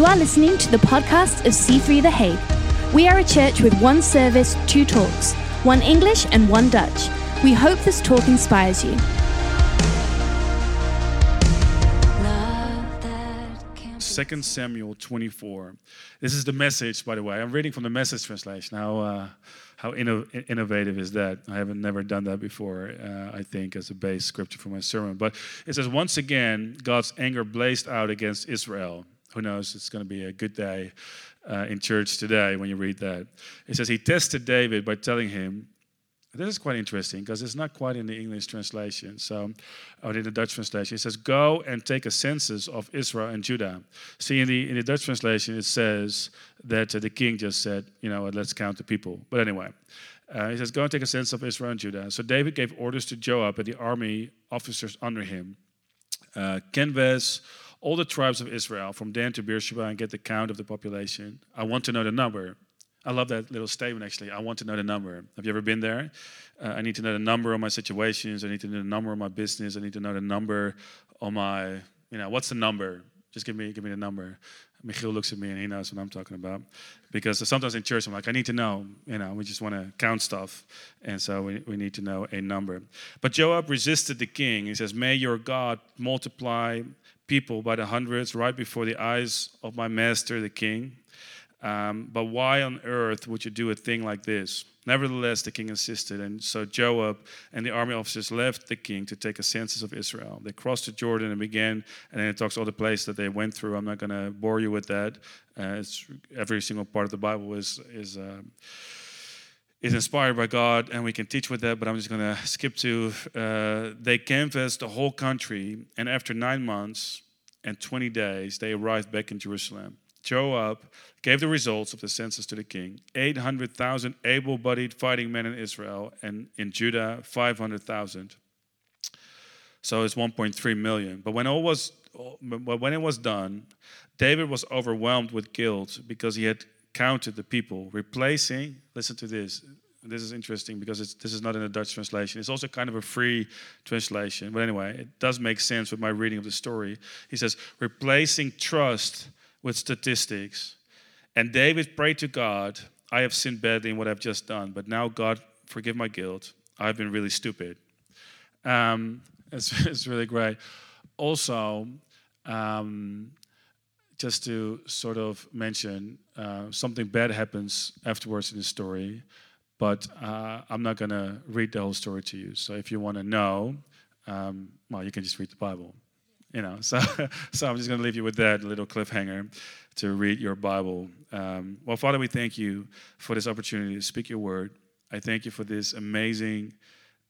You are listening to the podcast of C3 The Hague. We are a church with one service, two talks, one English and one Dutch. We hope this talk inspires you. 2 Samuel 24. This is the message, by the way. I'm reading from the message translation. How, uh, how inno- innovative is that? I haven't never done that before, uh, I think, as a base scripture for my sermon. But it says, Once again, God's anger blazed out against Israel. Who knows? It's going to be a good day uh, in church today when you read that. It says, He tested David by telling him, this is quite interesting because it's not quite in the English translation. So, or in the Dutch translation, it says, "Go and take a census of Israel and Judah." See, in the in the Dutch translation, it says that uh, the king just said, "You know, let's count the people." But anyway, uh, he says, "Go and take a census of Israel and Judah." So David gave orders to Joab and the army officers under him, uh, canvass all the tribes of Israel from Dan to Beersheba and get the count of the population. I want to know the number. I love that little statement actually. I want to know the number. Have you ever been there? Uh, I need to know the number of my situations. I need to know the number of my business. I need to know the number of my, you know, what's the number? Just give me, give me the number. Michiel looks at me and he knows what I'm talking about. Because sometimes in church I'm like, I need to know, you know, we just want to count stuff. And so we, we need to know a number. But Joab resisted the king. He says, May your God multiply people by the hundreds right before the eyes of my master, the king. Um, but why on earth would you do a thing like this? Nevertheless, the king insisted, and so Joab and the army officers left the king to take a census of Israel. They crossed the Jordan and began, and then it talks all the place that they went through. I'm not going to bore you with that. Uh, every single part of the Bible is is uh, is inspired by God, and we can teach with that. But I'm just going to skip to. Uh, they canvassed the whole country, and after nine months and 20 days, they arrived back in Jerusalem. Joab gave the results of the census to the king 800,000 able bodied fighting men in Israel, and in Judah, 500,000. So it's 1.3 million. But when all was when it was done, David was overwhelmed with guilt because he had counted the people, replacing, listen to this. This is interesting because this is not in a Dutch translation. It's also kind of a free translation. But anyway, it does make sense with my reading of the story. He says, replacing trust with statistics. And David prayed to God, I have sinned badly in what I've just done, but now, God, forgive my guilt. I've been really stupid. Um, it's, it's really great. Also, um, just to sort of mention, uh, something bad happens afterwards in the story, but uh, I'm not going to read the whole story to you. So if you want to know, um, well, you can just read the Bible you know? So so i'm just going to leave you with that little cliffhanger to read your bible. Um, well father we thank you for this opportunity to speak your word. I thank you for this amazing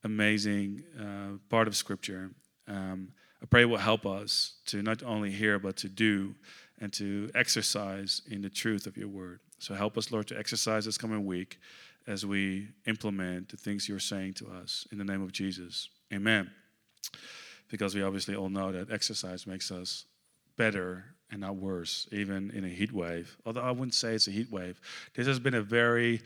amazing uh, part of scripture. Um, i pray it will help us to not only hear but to do and to exercise in the truth of your word so help us lord to exercise this coming week as we implement the things you're saying to us in the name of jesus amen because we obviously all know that exercise makes us better and not worse, even in a heat wave. Although I wouldn't say it's a heat wave. This has been a very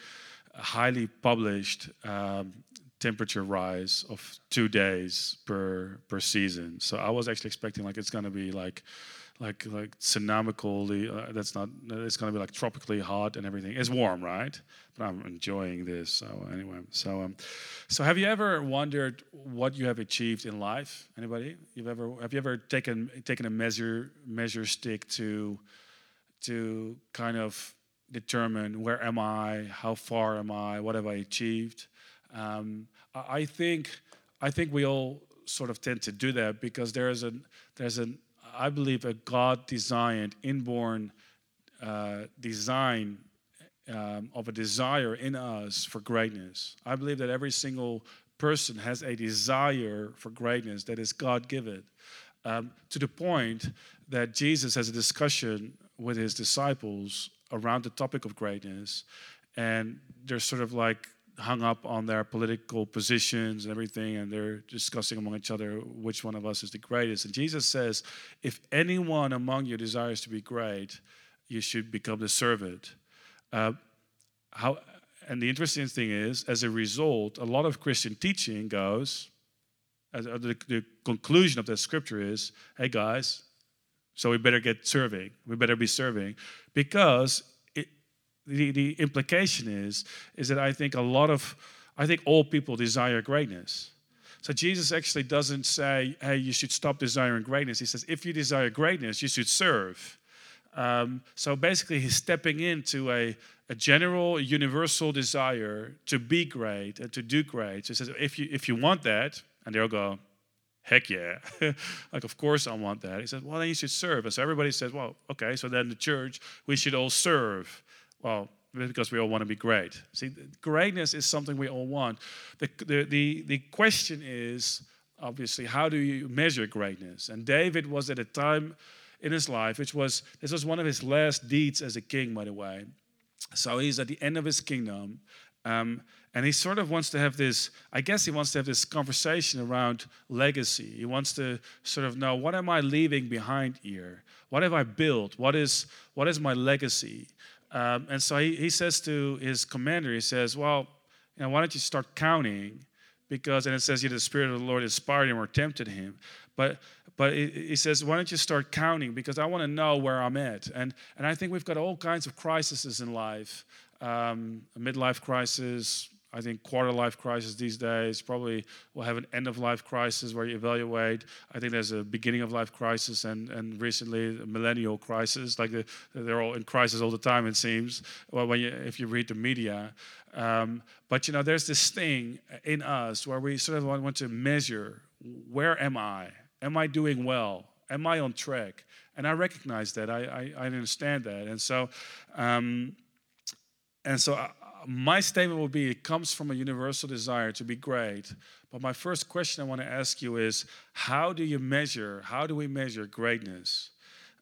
highly published um, temperature rise of two days per per season. So I was actually expecting like it's going to be like like like tsunamically. Uh, that's not. It's going to be like tropically hot and everything. It's warm, right? But I'm enjoying this. So anyway, so um, so have you ever wondered what you have achieved in life? Anybody? You've ever have you ever taken taken a measure measure stick to to kind of determine where am I, how far am I, what have I achieved? Um, I think I think we all sort of tend to do that because there is an there's an I believe, a God designed, inborn uh, design um, of a desire in us for greatness. I believe that every single person has a desire for greatness that is God given. Um, to the point that Jesus has a discussion with his disciples around the topic of greatness, and they're sort of like hung up on their political positions and everything, and they're discussing among each other which one of us is the greatest. And Jesus says, If anyone among you desires to be great, you should become the servant. Uh, how, and the interesting thing is, as a result, a lot of Christian teaching goes, the, the conclusion of that scripture is, hey guys, So we better get serving. We better be serving because the, the implication is, is that I think a lot of, I think all people desire greatness. So Jesus actually doesn't say, hey, you should stop desiring greatness. He says, if you desire greatness, you should serve. Um, so basically, he's stepping into a, a general, universal desire to be great and to do great. So he says, if you, if you want that, and they'll go, heck yeah. like, of course I want that. He says, well, then you should serve. And so everybody says, well, okay, so then the church, we should all serve. Well, because we all want to be great. See, greatness is something we all want. The, the, the, the question is, obviously, how do you measure greatness? And David was at a time in his life, which was, this was one of his last deeds as a king, by the way. So he's at the end of his kingdom. Um, and he sort of wants to have this, I guess he wants to have this conversation around legacy. He wants to sort of know what am I leaving behind here? What have I built? What is, what is my legacy? Um, and so he, he says to his commander, he says, Well, you know, why don't you start counting? Because, and it says, the Spirit of the Lord inspired him or tempted him. But but he says, why don't you start counting? Because I want to know where I'm at. And, and I think we've got all kinds of crises in life um, a midlife crisis, I think quarter life crisis these days. Probably we'll have an end of life crisis where you evaluate. I think there's a beginning of life crisis and, and recently a millennial crisis. Like the, they're all in crisis all the time, it seems. Well, when you, if you read the media. Um, but you know, there's this thing in us where we sort of want to measure where am I? Am I doing well? Am I on track? And I recognize that. I, I, I understand that. And so, um, and so my statement will be it comes from a universal desire to be great. But my first question I want to ask you is how do you measure, how do we measure greatness?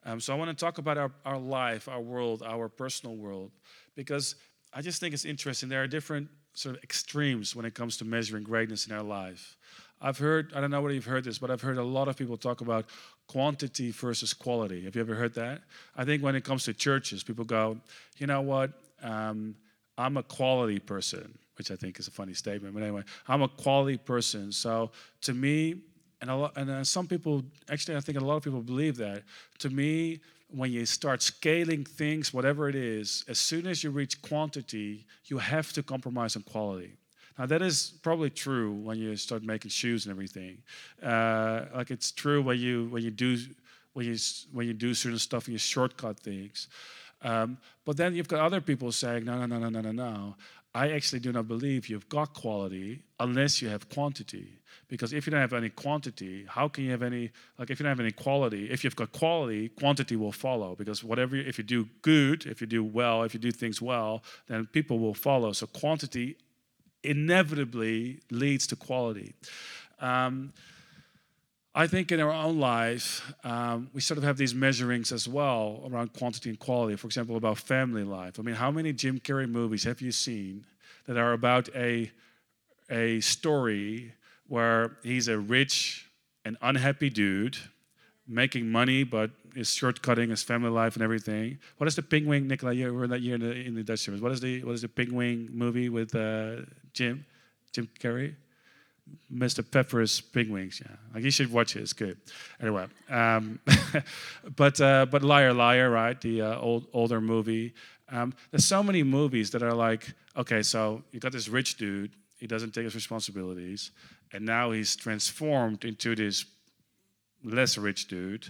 Um, so I want to talk about our, our life, our world, our personal world, because I just think it's interesting. There are different sort of extremes when it comes to measuring greatness in our life. I've heard, I don't know whether you've heard this, but I've heard a lot of people talk about quantity versus quality. Have you ever heard that? I think when it comes to churches, people go, you know what? Um, I'm a quality person, which I think is a funny statement. But anyway, I'm a quality person. So to me, and, a lot, and uh, some people, actually, I think a lot of people believe that. To me, when you start scaling things, whatever it is, as soon as you reach quantity, you have to compromise on quality. Now that is probably true when you start making shoes and everything. Uh, like it's true when you when you do when you when you do certain stuff and you shortcut things. Um, but then you've got other people saying, no, no, no, no, no, no, no. I actually do not believe you've got quality unless you have quantity. Because if you don't have any quantity, how can you have any, like if you don't have any quality, if you've got quality, quantity will follow. Because whatever, if you do good, if you do well, if you do things well, then people will follow. So quantity inevitably leads to quality. Um, I think in our own life, um, we sort of have these measurings as well around quantity and quality. For example, about family life. I mean, how many Jim Carrey movies have you seen that are about a, a story where he's a rich and unhappy dude making money but is shortcutting his family life and everything? What is the Pinguïn, Nicola? You were that year in the, in the Dutch service. What is the, what is the Pinguïn movie with uh, Jim? Jim Carrey? Mr. Popper's Penguins. Yeah, like you should watch it. It's good. Anyway, um, but uh, but Liar Liar, right? The uh, old older movie. Um, there's so many movies that are like, okay, so you got this rich dude. He doesn't take his responsibilities, and now he's transformed into this less rich dude,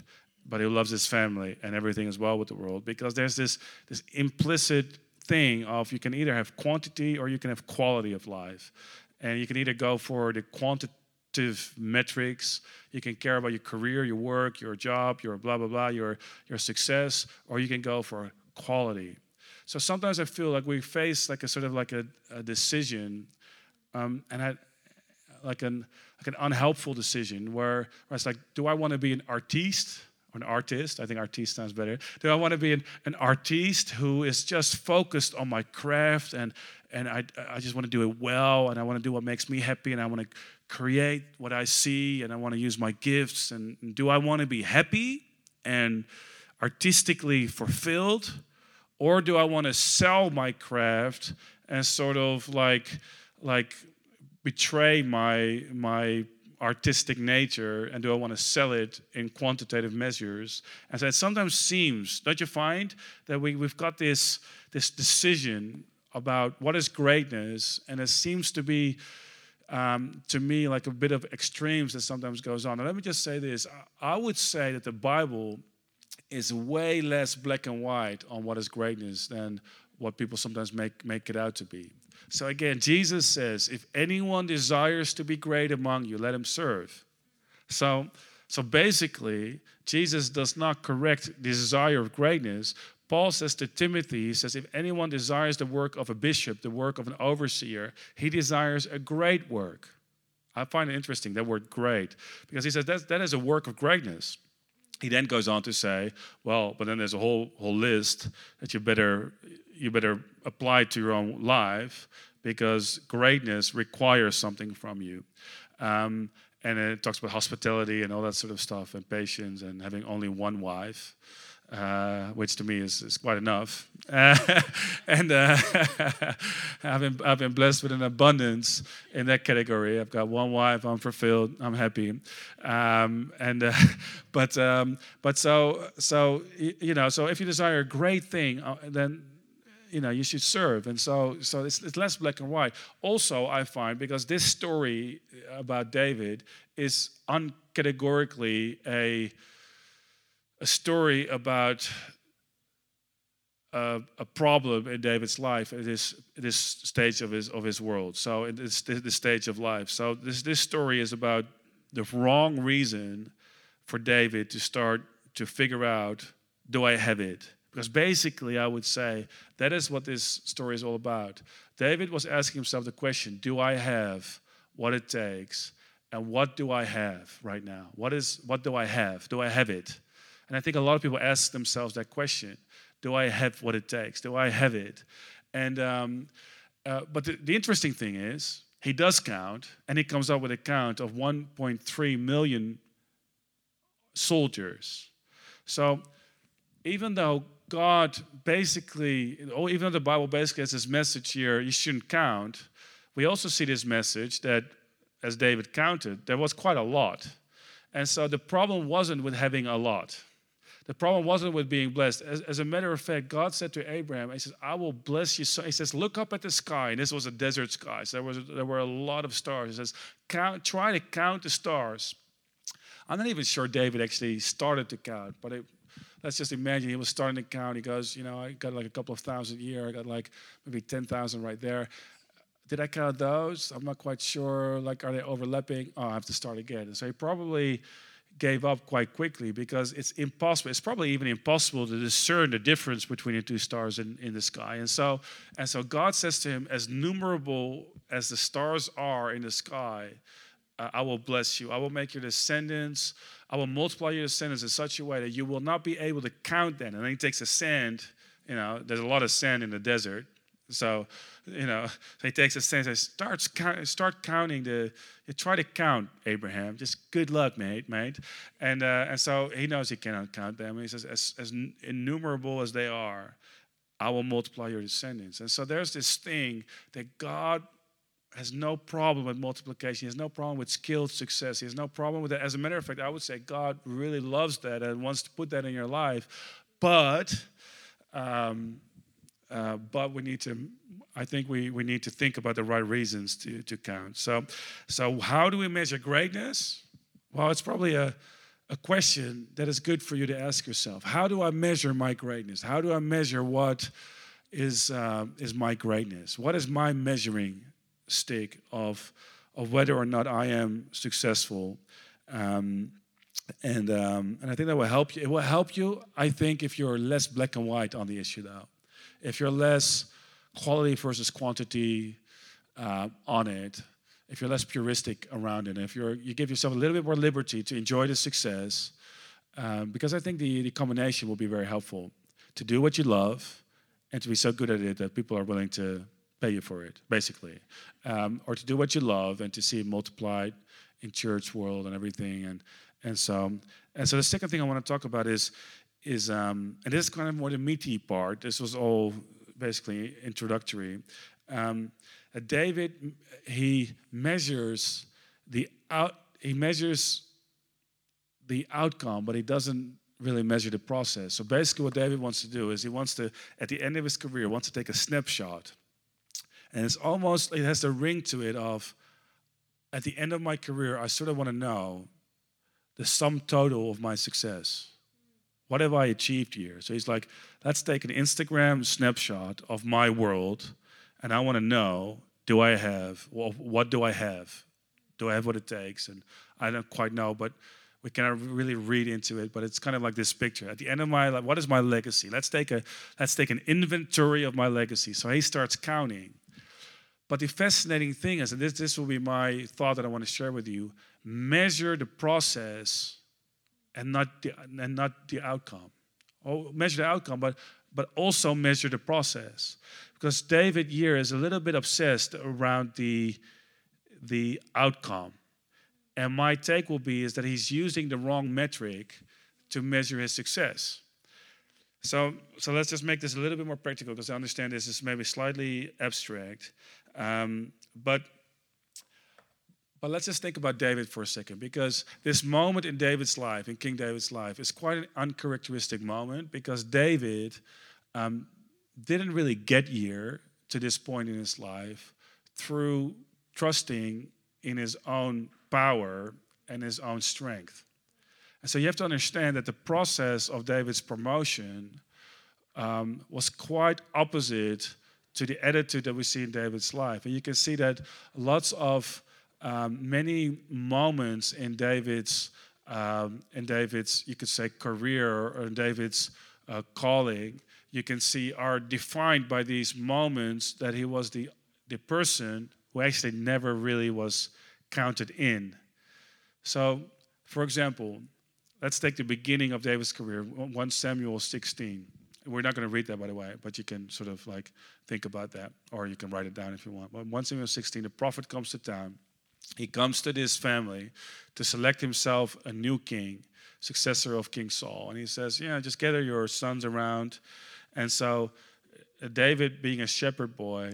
but he loves his family and everything as well with the world because there's this this implicit thing of you can either have quantity or you can have quality of life and you can either go for the quantitative metrics, you can care about your career, your work, your job, your blah, blah, blah, your, your success, or you can go for quality. So sometimes I feel like we face like a sort of like a, a decision, um, and I, like an like an unhelpful decision where, where it's like, do I want to be an artiste? An artist. I think artist sounds better. Do I want to be an, an artiste who is just focused on my craft and and I, I just want to do it well and I want to do what makes me happy and I want to create what I see and I want to use my gifts and, and do I want to be happy and artistically fulfilled or do I want to sell my craft and sort of like like betray my my artistic nature and do I want to sell it in quantitative measures? And so it sometimes seems, don't you find, that we, we've got this, this decision about what is greatness, and it seems to be, um, to me, like a bit of extremes that sometimes goes on. And let me just say this I would say that the Bible is way less black and white on what is greatness than what people sometimes make, make it out to be. So again, Jesus says, if anyone desires to be great among you, let him serve. So, so basically, Jesus does not correct the desire of greatness. Paul says to Timothy, he says, if anyone desires the work of a bishop, the work of an overseer, he desires a great work. I find it interesting, that word great, because he says that, that is a work of greatness. He then goes on to say, well, but then there's a whole whole list that you better you better apply to your own life because greatness requires something from you. Um, and it talks about hospitality and all that sort of stuff, and patience, and having only one wife, uh, which to me is, is quite enough. Uh, and uh, I've, been, I've been blessed with an abundance in that category. I've got one wife, I'm fulfilled, I'm happy. Um, and uh, but um, but so so you know, so if you desire a great thing, uh, then you know you should serve and so so it's, it's less black and white also i find because this story about david is uncategorically a a story about a, a, problem in David's life at this, this stage of his, of his world. So, in this, this stage of life. So, this, this story is about the wrong reason for David to start to figure out do I have it? Because basically, I would say that is what this story is all about. David was asking himself the question Do I have what it takes? And what do I have right now? What, is, what do I have? Do I have it? And I think a lot of people ask themselves that question Do I have what it takes? Do I have it? And, um, uh, but the, the interesting thing is, he does count, and he comes up with a count of 1.3 million soldiers. So even though God basically, or even though the Bible basically has this message here, you shouldn't count, we also see this message that as David counted, there was quite a lot. And so the problem wasn't with having a lot. The problem wasn't with being blessed. As, as, a matter of fact, God said to Abraham, He says, I will bless you. So he says, Look up at the sky. And this was a desert sky. So there, was, there were a lot of stars. He says, count, Try to count the stars. I'm not even sure David actually started to count, but it, let's just imagine he was starting to count. He goes, you know, I got like a couple of thousand here. I got like maybe 10,000 right there. Did I count those? I'm not quite sure. Like, are they overlapping? Oh, I have to start again. So he probably gave up quite quickly because it's impossible. It's probably even impossible to discern the difference between the two stars in, in the sky. And so, and so God says to him, as numerable as the stars are in the sky, uh, I will bless you. I will make your descendants I will multiply your descendants in such a way that you will not be able to count them. And then he takes a sand, you know, there's a lot of sand in the desert. So, you know, he takes a sand and says, start, start counting the, you try to count, Abraham. Just good luck, mate, mate. And, uh, and so he knows he cannot count them. He says, as, as innumerable as they are, I will multiply your descendants. And so there's this thing that God has no problem with multiplication. He has no problem with skilled success. He has no problem with that. As a matter of fact, I would say God really loves that and wants to put that in your life. But, um, uh, but we need to. I think we, we need to think about the right reasons to, to count. So, so how do we measure greatness? Well, it's probably a, a question that is good for you to ask yourself. How do I measure my greatness? How do I measure what is uh, is my greatness? What is my measuring stick of, of whether or not I am successful. Um, and, um, and I think that will help you. It will help you, I think, if you're less black and white on the issue, though. If you're less quality versus quantity uh, on it, if you're less puristic around it, if you're, you give yourself a little bit more liberty to enjoy the success, um, because I think the, the combination will be very helpful to do what you love and to be so good at it that people are willing to pay you for it, basically, um, or to do what you love and to see it multiplied in church world and everything. And and so and so the second thing I want to talk about is is um, and this is kind of more the meaty part. This was all basically introductory. Um, David he measures the out he measures the outcome, but he doesn't really measure the process. So basically, what David wants to do is he wants to, at the end of his career, wants to take a snapshot, and it's almost it has the ring to it of, at the end of my career, I sort of want to know the sum total of my success. What have I achieved here? So he's like, let's take an Instagram snapshot of my world, and I want to know, do I have, well, what do I have? Do I have what it takes? And I don't quite know, but we cannot really read into it, but it's kind of like this picture. At the end of my life, what is my legacy? Let's take a let's take an inventory of my legacy. So he starts counting. But the fascinating thing is, and this, this will be my thought that I want to share with you, measure the process and not the and not the outcome. Oh, measure the outcome, but but also measure the process. Because David here is a little bit obsessed around the the outcome and my take will be is that he's using the wrong metric to measure his success. So, so let's just make this a little bit more practical because I understand this is maybe slightly abstract. Um, but but let's just think about David for a second because this moment in David's life, in King David's life, is quite an uncharacteristic moment because David um, didn't really get here to this point in his life through trusting in his own power and his own strength. And so you have to understand that the process of David's promotion um, was quite opposite to the attitude that we see in David's life. And you can see that lots of um, many moments in David's um, in David's you could say career or David's uh, calling, you can see are defined by these moments that he was the the person who actually never really was counted in. So, for example, let's take the beginning of David's career, 1 Samuel 16. We're not going to read that, by the way, but you can sort of like think about that, or you can write it down if you want. But 1 Samuel 16, the prophet comes to town. He comes to this family to select himself a new king, successor of King Saul. And he says, Yeah, just gather your sons around. And so uh, David, being a shepherd boy,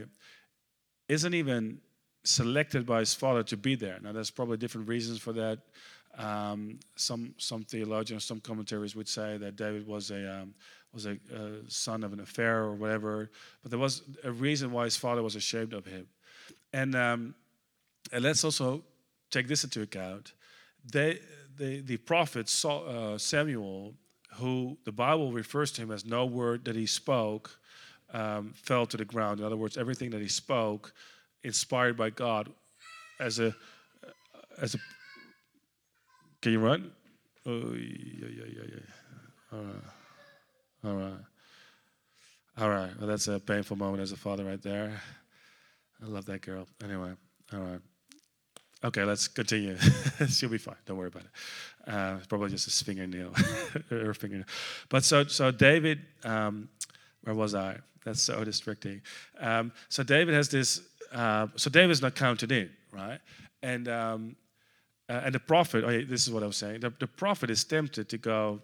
isn't even selected by his father to be there. Now, there's probably different reasons for that. Um, some some theologians, some commentaries would say that David was a um, was a son of an affair or whatever, but there was a reason why his father was ashamed of him. And um, and let's also take this into account. They, the the prophet uh, Samuel, who the Bible refers to him as no word that he spoke um, fell to the ground. In other words, everything that he spoke inspired by God as a as a can you run? Oh yeah yeah yeah yeah. All right. All right. All right. Well, that's a painful moment as a father right there. I love that girl. Anyway, all right. Okay, let's continue. She'll be fine. Don't worry about it. Uh, probably just a fingernail, her fingernail. But so, so David, um, where was I? That's so distracting. Um, so David has this uh, so David's not counted in, right? And um, uh, and the prophet, oh, yeah, this is what I was saying. The, the, prophet is tempted to go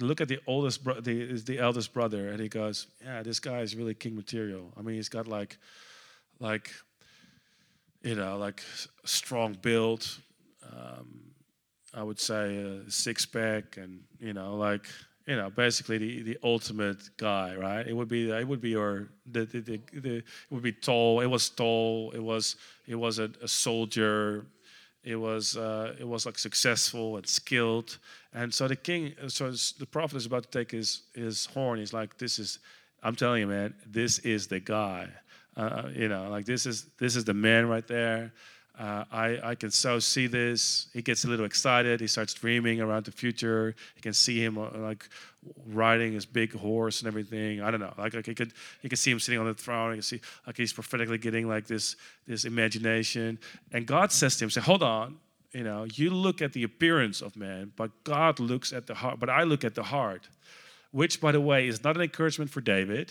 look at the oldest, bro- the, the eldest brother, and he goes, "Yeah, this guy is really king material. I mean, he's got like, like, you know, like strong build. Um, I would say a six pack, and you know, like you know, basically the, the ultimate guy, right? It would be it would be your the, the, the, the it would be tall. It was tall. It was it was a, a soldier. It was uh, it was like successful and skilled. And so the king, so the prophet is about to take his his horn. He's like, this is, I'm telling you, man, this is the guy. Uh, you know, like this is this is the man right there. Uh, I, I can so see this. He gets a little excited. He starts dreaming around the future. You can see him uh, like riding his big horse and everything. I don't know. Like, like he could he could see him sitting on the throne. You can see like he's prophetically getting like this this imagination. And God says to him, "Say, hold on. You know, you look at the appearance of man, but God looks at the heart. But I look at the heart." Which, by the way, is not an encouragement for David,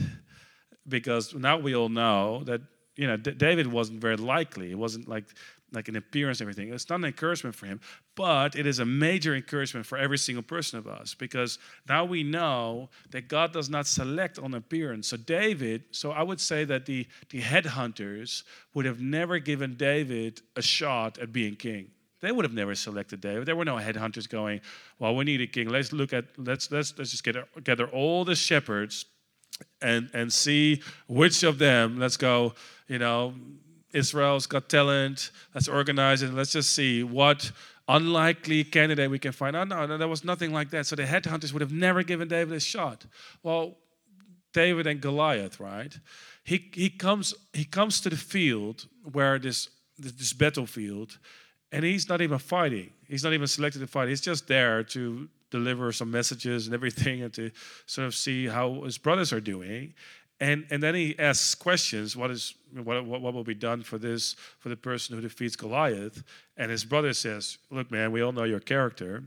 because now we all know that you know, D- David wasn't very likely. It wasn't like like an appearance and everything. It's not an encouragement for him, but it is a major encouragement for every single person of us because now we know that God does not select on appearance. So David, so I would say that the the headhunters would have never given David a shot at being king. They would have never selected David. There were no headhunters going, well, we need a king. Let's look at, let's, let's, let's just get, gather all the shepherds and, and see which of them, let's go, you know, Israel's got talent, let's organize it, let's just see what unlikely candidate we can find. Oh, no, no, there was nothing like that. So the headhunters would have never given David a shot. Well, David and Goliath, right? He, he, comes, he comes to the field where this, this battlefield, and he's not even fighting. He's not even selected to fight. He's just there to deliver some messages and everything and to sort of see how his brothers are doing. And, and then he asks questions what is what, what, will be done for this for the person who defeats Goliath? And his brother says look man we all know your character.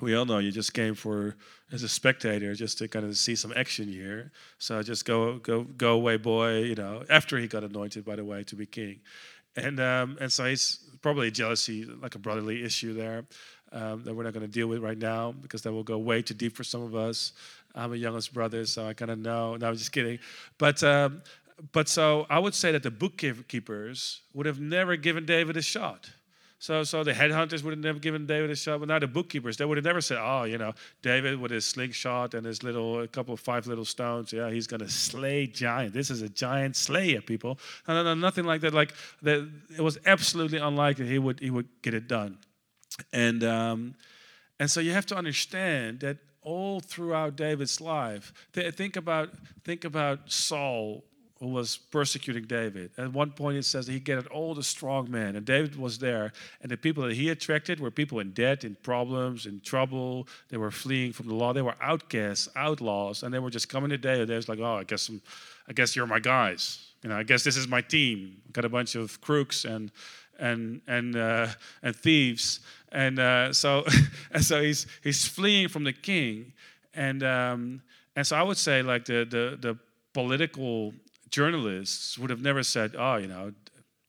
We all know you just came for as a spectator just to kind of see some action here. So just go go go away boy you know after he got anointed by the way to be king. And um, and so he's probably jealousy like a brotherly issue there um, that we're not going to deal with right now because that will go way too deep for some of us I'm a youngest brother, so I kind of know. No, I'm just kidding. But um, but so I would say that the bookkeepers would have never given David a shot. So, so the headhunters would have never given David a shot. But now the bookkeepers, they would have never said, "Oh, you know, David with his slingshot and his little, a couple of five little stones, yeah, he's gonna slay giant. This is a giant slayer, people." No, no, no, nothing like that. Like that, it was absolutely unlikely he would he would get it done. And um, and so you have to understand that all throughout David's life. Think about, think about Saul, who was persecuting David. At one point, it says he gathered all the strong men, and David was there. And the people that he attracted were people in debt, in problems, in trouble. They were fleeing from the law. They were outcasts, outlaws, and they were just coming to David. They was like, "Oh, I guess, I'm, I guess you're my guys. You know, I guess this is my team. Got a bunch of crooks and and and uh, and thieves." and uh, so and so he's he's fleeing from the king, and um, and so I would say like the the the political journalists would have never said, oh, you know,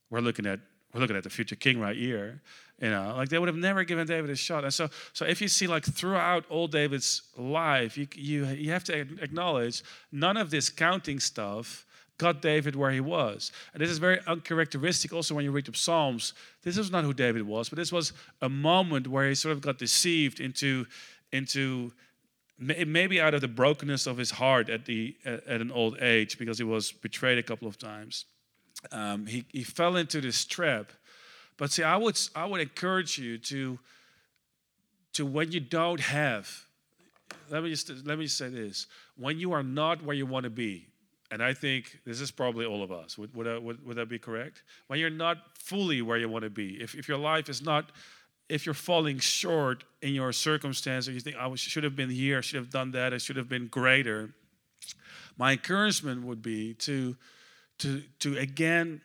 we're looking at we're looking at the future king right here. You know, like they would have never given David a shot. And so, so if you see like throughout all David's life, you you you have to acknowledge none of this counting stuff got David where he was. And this is very uncharacteristic also when you read the Psalms. This is not who David was, but this was a moment where he sort of got deceived into, into maybe out of the brokenness of his heart at, the, at an old age because he was betrayed a couple of times. Um, he, he fell into this trap. But see, I would, I would encourage you to, to when you don't have, let me just let me just say this: when you are not where you want to be, and I think this is probably all of us. Would, would, uh, would, would that be correct? When you're not fully where you want to be, if, if your life is not, if you're falling short in your circumstance, you think, I should have been here, I should have done that, I should have been greater, my encouragement would be to, to, to again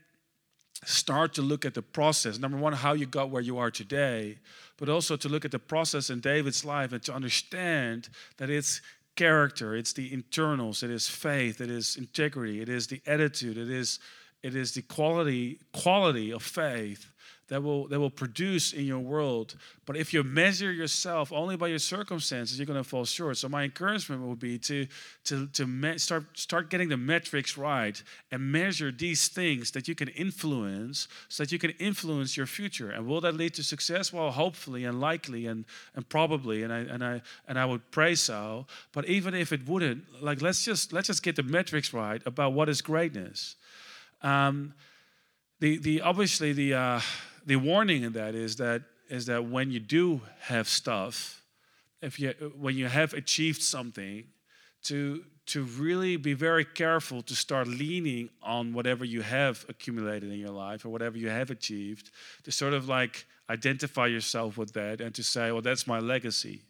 start to look at the process. Number one, how you got where you are today, but also to look at the process in David's life and to understand that it's character, it's the internals, it is faith, it is integrity, it is the attitude, it is it is the quality quality of faith that will that will produce in your world. But if you measure yourself only by your circumstances, you're going to fall short. So my encouragement would be to to to me- start start getting the metrics right and measure these things that you can influence, so that you can influence your future. And will that lead to success? Well, hopefully and likely and and probably. And I and I and I would pray so. But even if it wouldn't, like let's just let's just get the metrics right about what is greatness. Um, the the obviously the uh, the warning in that is that is that when you do have stuff, if you when you have achieved something, to to really be very careful to start leaning on whatever you have accumulated in your life or whatever you have achieved, to sort of like identify yourself with that and to say, well, that's my legacy.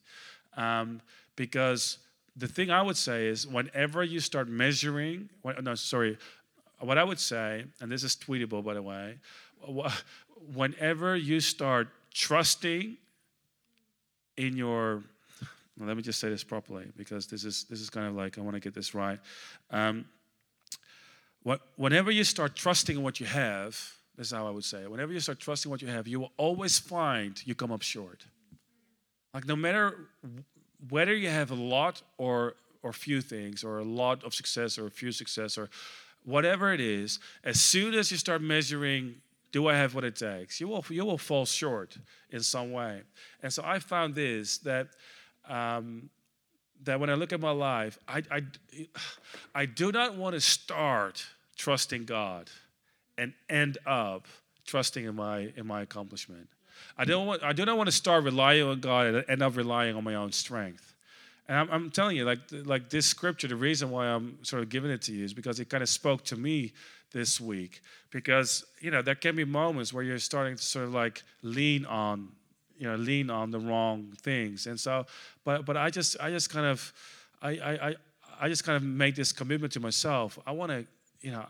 Um, because the thing I would say is whenever you start measuring, no, sorry, what I would say, and this is tweetable by the way, whenever you start trusting in your let me just say this properly because this is this is kind of like I want to get this right. Um, what, whenever you start trusting in what you have, this is how I would say it. Whenever you start trusting what you have, you will always find you come up short. Like no matter whether you have a lot or or few things, or a lot of success or a few success, or whatever it is, as soon as you start measuring Do I have what it takes? You will, you will fall short in some way. And so I found this that, um, that when I look at my life, I, I, I do not want to start trusting God and end up trusting in my, in my accomplishment. I don't want, I do not want to start relying on God and end up relying on my own strength. And I'm, I'm, telling you, like, like this scripture, the reason why I'm sort of giving it to you is because it kind of spoke to me this week. Because, you know, there can be moments where you're starting to sort of like lean on, you know, lean on the wrong things. And so, but, but I just, I just kind of, I, I, I just kind of make this commitment to myself. I want to, you know,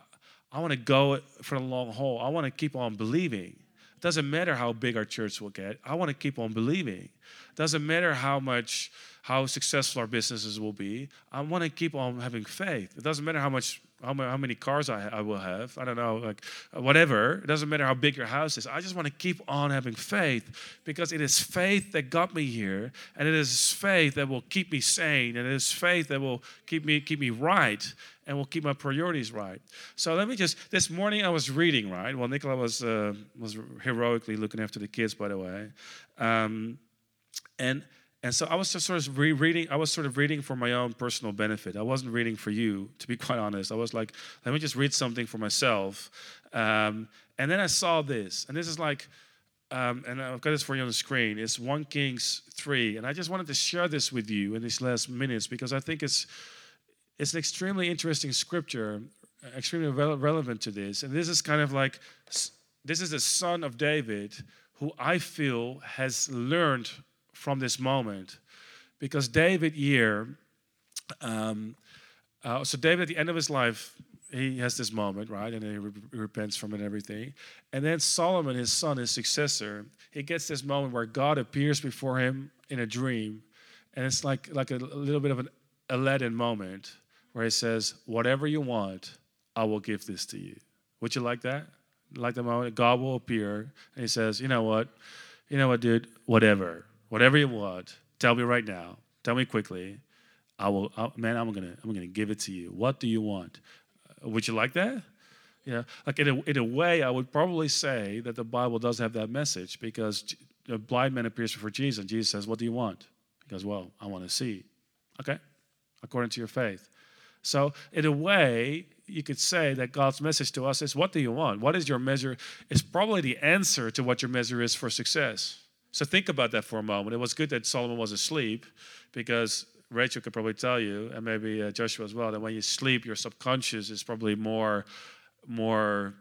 I want to go for the long haul. I want to keep on believing. It doesn't matter how big our church will get. I want to keep on believing. It doesn't matter how much how successful our businesses will be. I want to keep on having faith. It doesn't matter how much how, how many cars I, I will have. I don't know, like whatever. It doesn't matter how big your house is. I just want to keep on having faith because it is faith that got me here, and it is faith that will keep me sane, and it is faith that will keep me keep me right and will keep my priorities right. So let me just. This morning I was reading right. Well, Nicola was uh, was heroically looking after the kids, by the way, um, and and so I was just sort of rereading, I was sort of reading for my own personal benefit. I wasn't reading for you, to be quite honest. I was like, let me just read something for myself. Um, and then I saw this, and this is like, um, and I've got this for you on the screen. It's 1 Kings 3. And I just wanted to share this with you in these last minutes because I think it's, it's an extremely interesting scripture, extremely re- relevant to this. And this is kind of like, this is the son of David who I feel has learned from this moment because David here, um, uh, so David at the end of his life, he has this moment, right? And he re- repents from it and everything. And then Solomon, his son, his successor, he gets this moment where God appears before him in a dream. And it's like, like a, a little bit of an Aladdin moment where he says, Whatever you want, I will give this to you. Would you like that? Like the moment God will appear and he says, You know what? You know what, dude? Whatever. Whatever you want, tell me right now. Tell me quickly. I will, I, man, I'm gonna, I'm gonna give it to you. What do you want? Uh, would you like that? Yeah, like in a, in a way, I would probably say that the Bible does have that message because the blind man appears before Jesus, and Jesus says, "What do you want?" He goes, "Well, I want to see." Okay, according to your faith. So, in a way, you could say that God's message to us is, "What do you want? What is your measure?" It's probably the answer to what your measure is for success. So think about that for a moment. It was good that Solomon was asleep because Rachel could probably tell you, and maybe uh, Joshua as well, that when you sleep, your subconscious is probably more, more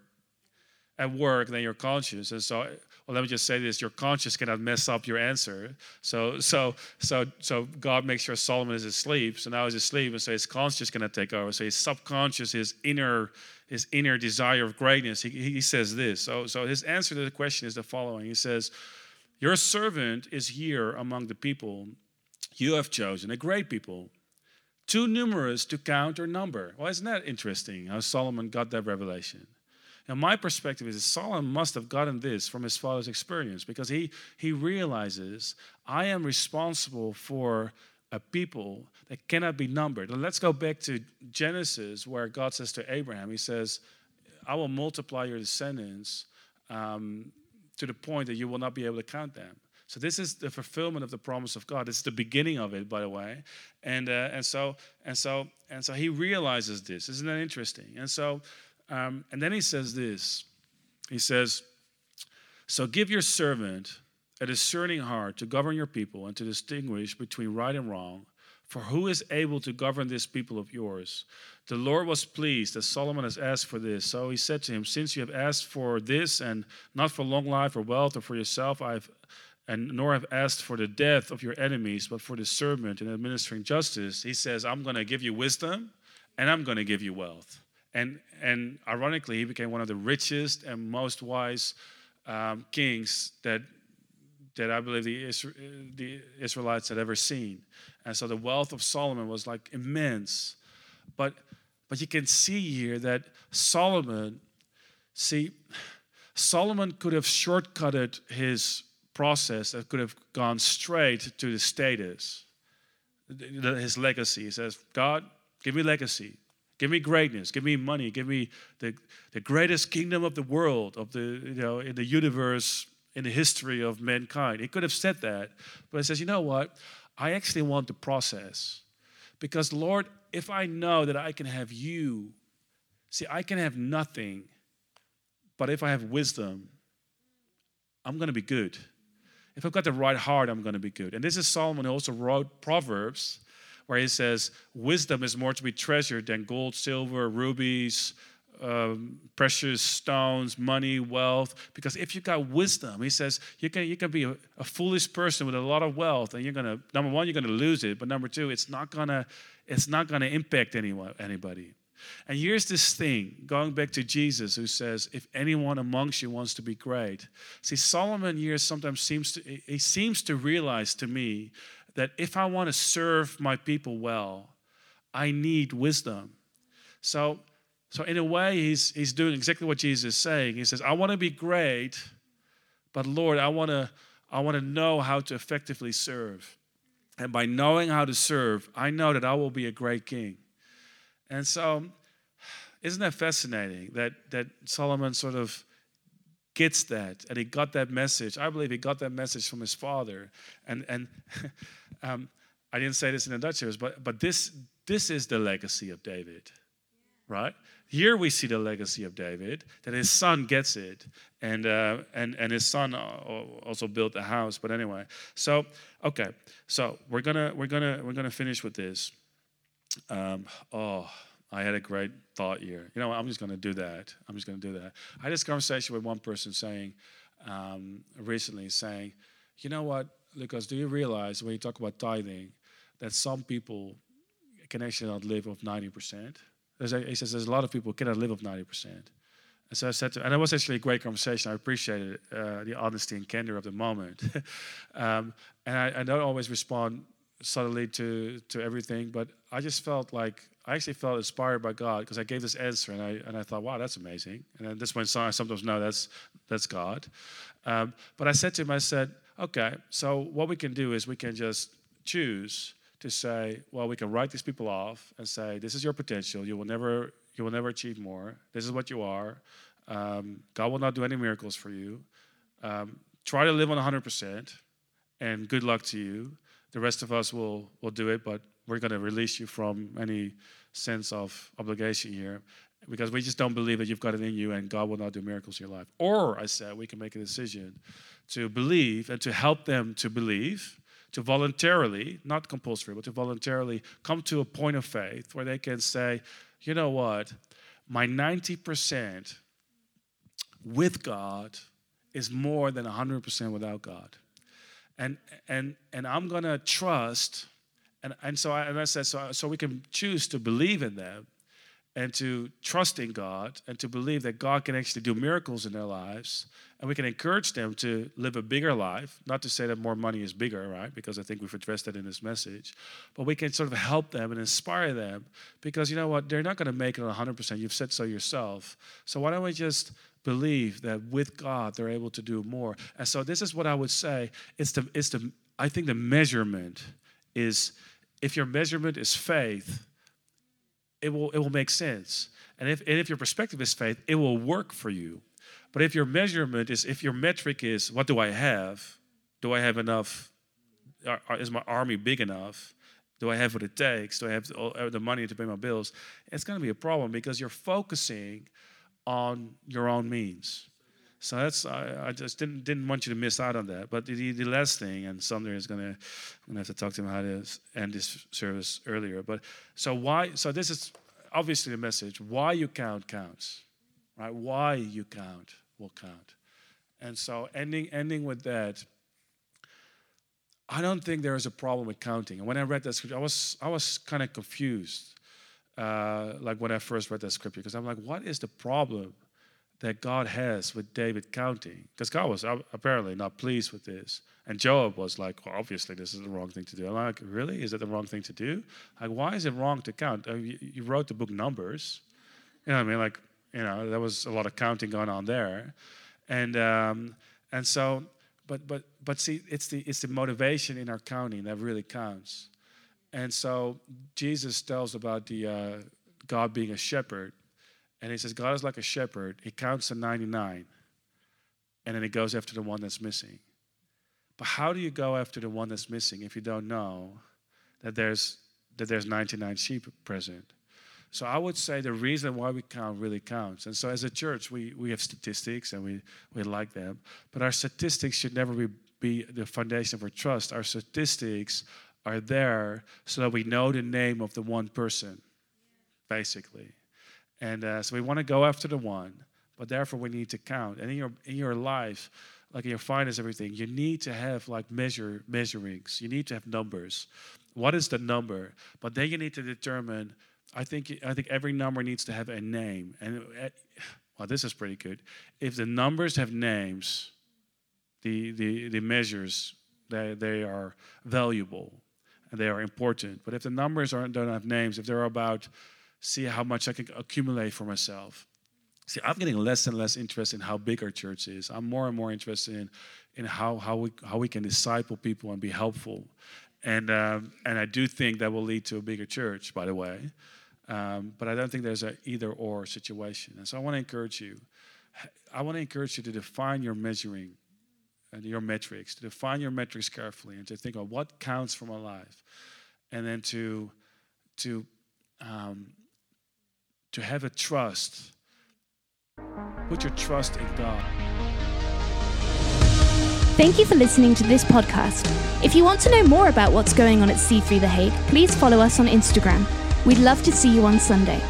at work than your conscious. And so, well, let me just say this: your conscious cannot mess up your answer. So, so, so, so God makes sure Solomon is asleep. So now he's asleep, and so his conscious cannot take over. So his subconscious, his inner, his inner desire of greatness. He, he says this. So, so his answer to the question is the following. He says. Your servant is here among the people you have chosen, a great people, too numerous to count or number. Well, isn't that interesting how Solomon got that revelation? Now, my perspective is Solomon must have gotten this from his father's experience because he, he realizes I am responsible for a people that cannot be numbered. And let's go back to Genesis where God says to Abraham, He says, I will multiply your descendants um, to the point that you will not be able to count them. So this is the fulfillment of the promise of God. It's the beginning of it, by the way, and uh, and so and so and so he realizes this. Isn't that interesting? And so um, and then he says this. He says, "So give your servant a discerning heart to govern your people and to distinguish between right and wrong." For who is able to govern this people of yours? The Lord was pleased that Solomon has asked for this. So he said to him, Since you have asked for this, and not for long life or wealth or for yourself, I've and nor have asked for the death of your enemies, but for the servant in administering justice, he says, I'm going to give you wisdom and I'm going to give you wealth. And, and ironically, he became one of the richest and most wise um, kings that, that I believe the, the Israelites had ever seen. And so the wealth of Solomon was like immense. But, but you can see here that Solomon, see, Solomon could have shortcutted his process that could have gone straight to the status, his legacy. He says, God, give me legacy. Give me greatness. Give me money. Give me the, the greatest kingdom of the world, of the, you know, in the universe, in the history of mankind. He could have said that. But he says, you know what? I actually want the process. Because, Lord, if I know that I can have you, see, I can have nothing, but if I have wisdom, I'm going to be good. If I've got the right heart, I'm going to be good. And this is Solomon who also wrote Proverbs where he says, Wisdom is more to be treasured than gold, silver, rubies, um, precious stones, money, wealth. Because if you got wisdom, he says you can you can be a, a, foolish person with a lot of wealth, and you're gonna number one you're gonna lose it, but number two it's not gonna it's not gonna impact anyone anybody. And here's this thing, going back to Jesus, who says, "If anyone amongst you wants to be great." See, Solomon here sometimes seems to he seems to realize to me that if I want to serve my people well, I need wisdom. So, so in a way, he's, he's doing exactly what Jesus is saying. He says, I want to be great, but Lord, I want to, I want to know how to effectively serve. And by knowing how to serve, I know that I will be a great king. And so, isn't that fascinating that, that Solomon sort of gets that and he got that message? I believe he got that message from his father. And, and Um, I didn't say this in the Dutch but, but this, this is the legacy of David, right? Here we see the legacy of David, that his son gets it, and, uh, and, and his son also built a house. But anyway, so, okay, so we're gonna, we're gonna, we're gonna finish with this. Um, oh, I had a great thought here. You know, I'm just to do that. I'm just to do that. I had this conversation with one person saying, um, recently, saying, you know what? Lucas, do you realize when you talk about tithing that some people can actually not live off 90%? He says there's a lot of people who cannot live off 90%. And so I said to, and it was actually a great conversation. I appreciated uh, the honesty and candor of the moment. um, and I, I, don't always respond subtly to, to everything, but I just felt like, I actually felt inspired by God because I gave this answer and I, and I thought, wow, that's amazing. And then this when I sometimes know that's, that's God. Um, but I said to him, I said, Okay, so what we can do is we can just choose to say, well, we can write these people off and say, this is your potential. You will never, you will never achieve more. This is what you are. Um, God will not do any miracles for you. Um, try to live on 100%, and good luck to you. The rest of us will will do it, but we're going to release you from any sense of obligation here because we just don't believe that you've got it in you and God will not do miracles in your life. Or I said, we can make a decision to believe and to help them to believe, to voluntarily, not compulsory, but to voluntarily come to a point of faith where they can say, you know what, my 90% with God is more than 100% without God. And, and, and I'm going to trust. And, and so I, and I said, so, so we can choose to believe in them and to trust in God and to believe that God can actually do miracles in their lives. And we can encourage them to live a bigger life. Not to say that more money is bigger, right? Because I think we've addressed that in this message. But we can sort of help them and inspire them because you know what? They're not going to make it 100%. You've said so yourself. So why don't we just believe that with God they're able to do more? And so this is what I would say. It's the, it's the I think the measurement is if your measurement is faith, it will, it will make sense. And if, and if your perspective is faith, it will work for you. But if your measurement is, if your metric is, what do I have? Do I have enough? Is my army big enough? Do I have what it takes? Do I have the money to pay my bills? It's going to be a problem because you're focusing on your own means. So that's I, I, just didn't didn't want you to miss out on that. But the, the last thing, and Sumner is gonna I'm gonna have to talk to him how to end this service earlier. But so why? So this is obviously the message. Why you count counts, right? Why you count will count. And so ending ending with that. I don't think there is a problem with counting. And when I read that scripture, I was I was kind of confused, uh, like when I first read that scripture, because I'm like, what is the problem? That God has with David counting. Because God was apparently not pleased with this. And Joab was like, well, obviously, this is the wrong thing to do. I'm like, really? Is it the wrong thing to do? Like, why is it wrong to count? Uh, you, you, wrote the book Numbers. You know what I mean? Like, you know, there was a lot of counting going on there. And, um, and so, but, but, but see, it's the, it's the motivation in our counting that really counts. And so Jesus tells about the, uh, God being a shepherd. And he says, God is like a shepherd. He counts the 99 and then he goes after the one that's missing. But how do you go after the one that's missing if you don't know that there's, that there's 99 sheep present? So I would say the reason why we count really counts. And so as a church, we, we have statistics and we, we like them. But our statistics should never be, be the foundation for trust. Our statistics are there so that we know the name of the one person, basically. And uh, so we want to go after the one, but therefore we need to count. And in your in your life, like in your finance, everything, you need to have like measure measurings. You need to have numbers. What is the number? But then you need to determine. I think I think every number needs to have a name. And uh, well, this is pretty good. If the numbers have names, the the the measures they they are valuable and they are important. But if the numbers aren't don't have names, if they're about see how much I can accumulate for myself. See, I'm getting less and less interested in how big our church is. I'm more and more interested in, in how, how, we, how we can disciple people and be helpful. And, um, and I do think that will lead to a bigger church, by the way. Um, but I don't think there's an either or situation. And so I want to encourage you. I want to encourage you to define your measuring and your metrics, to define your metrics carefully and to think of what counts for my life. And then to, to um, to have a trust. Put your trust in God. Thank you for listening to this podcast. If you want to know more about what's going on at C3 The Hague, please follow us on Instagram. We'd love to see you on Sunday.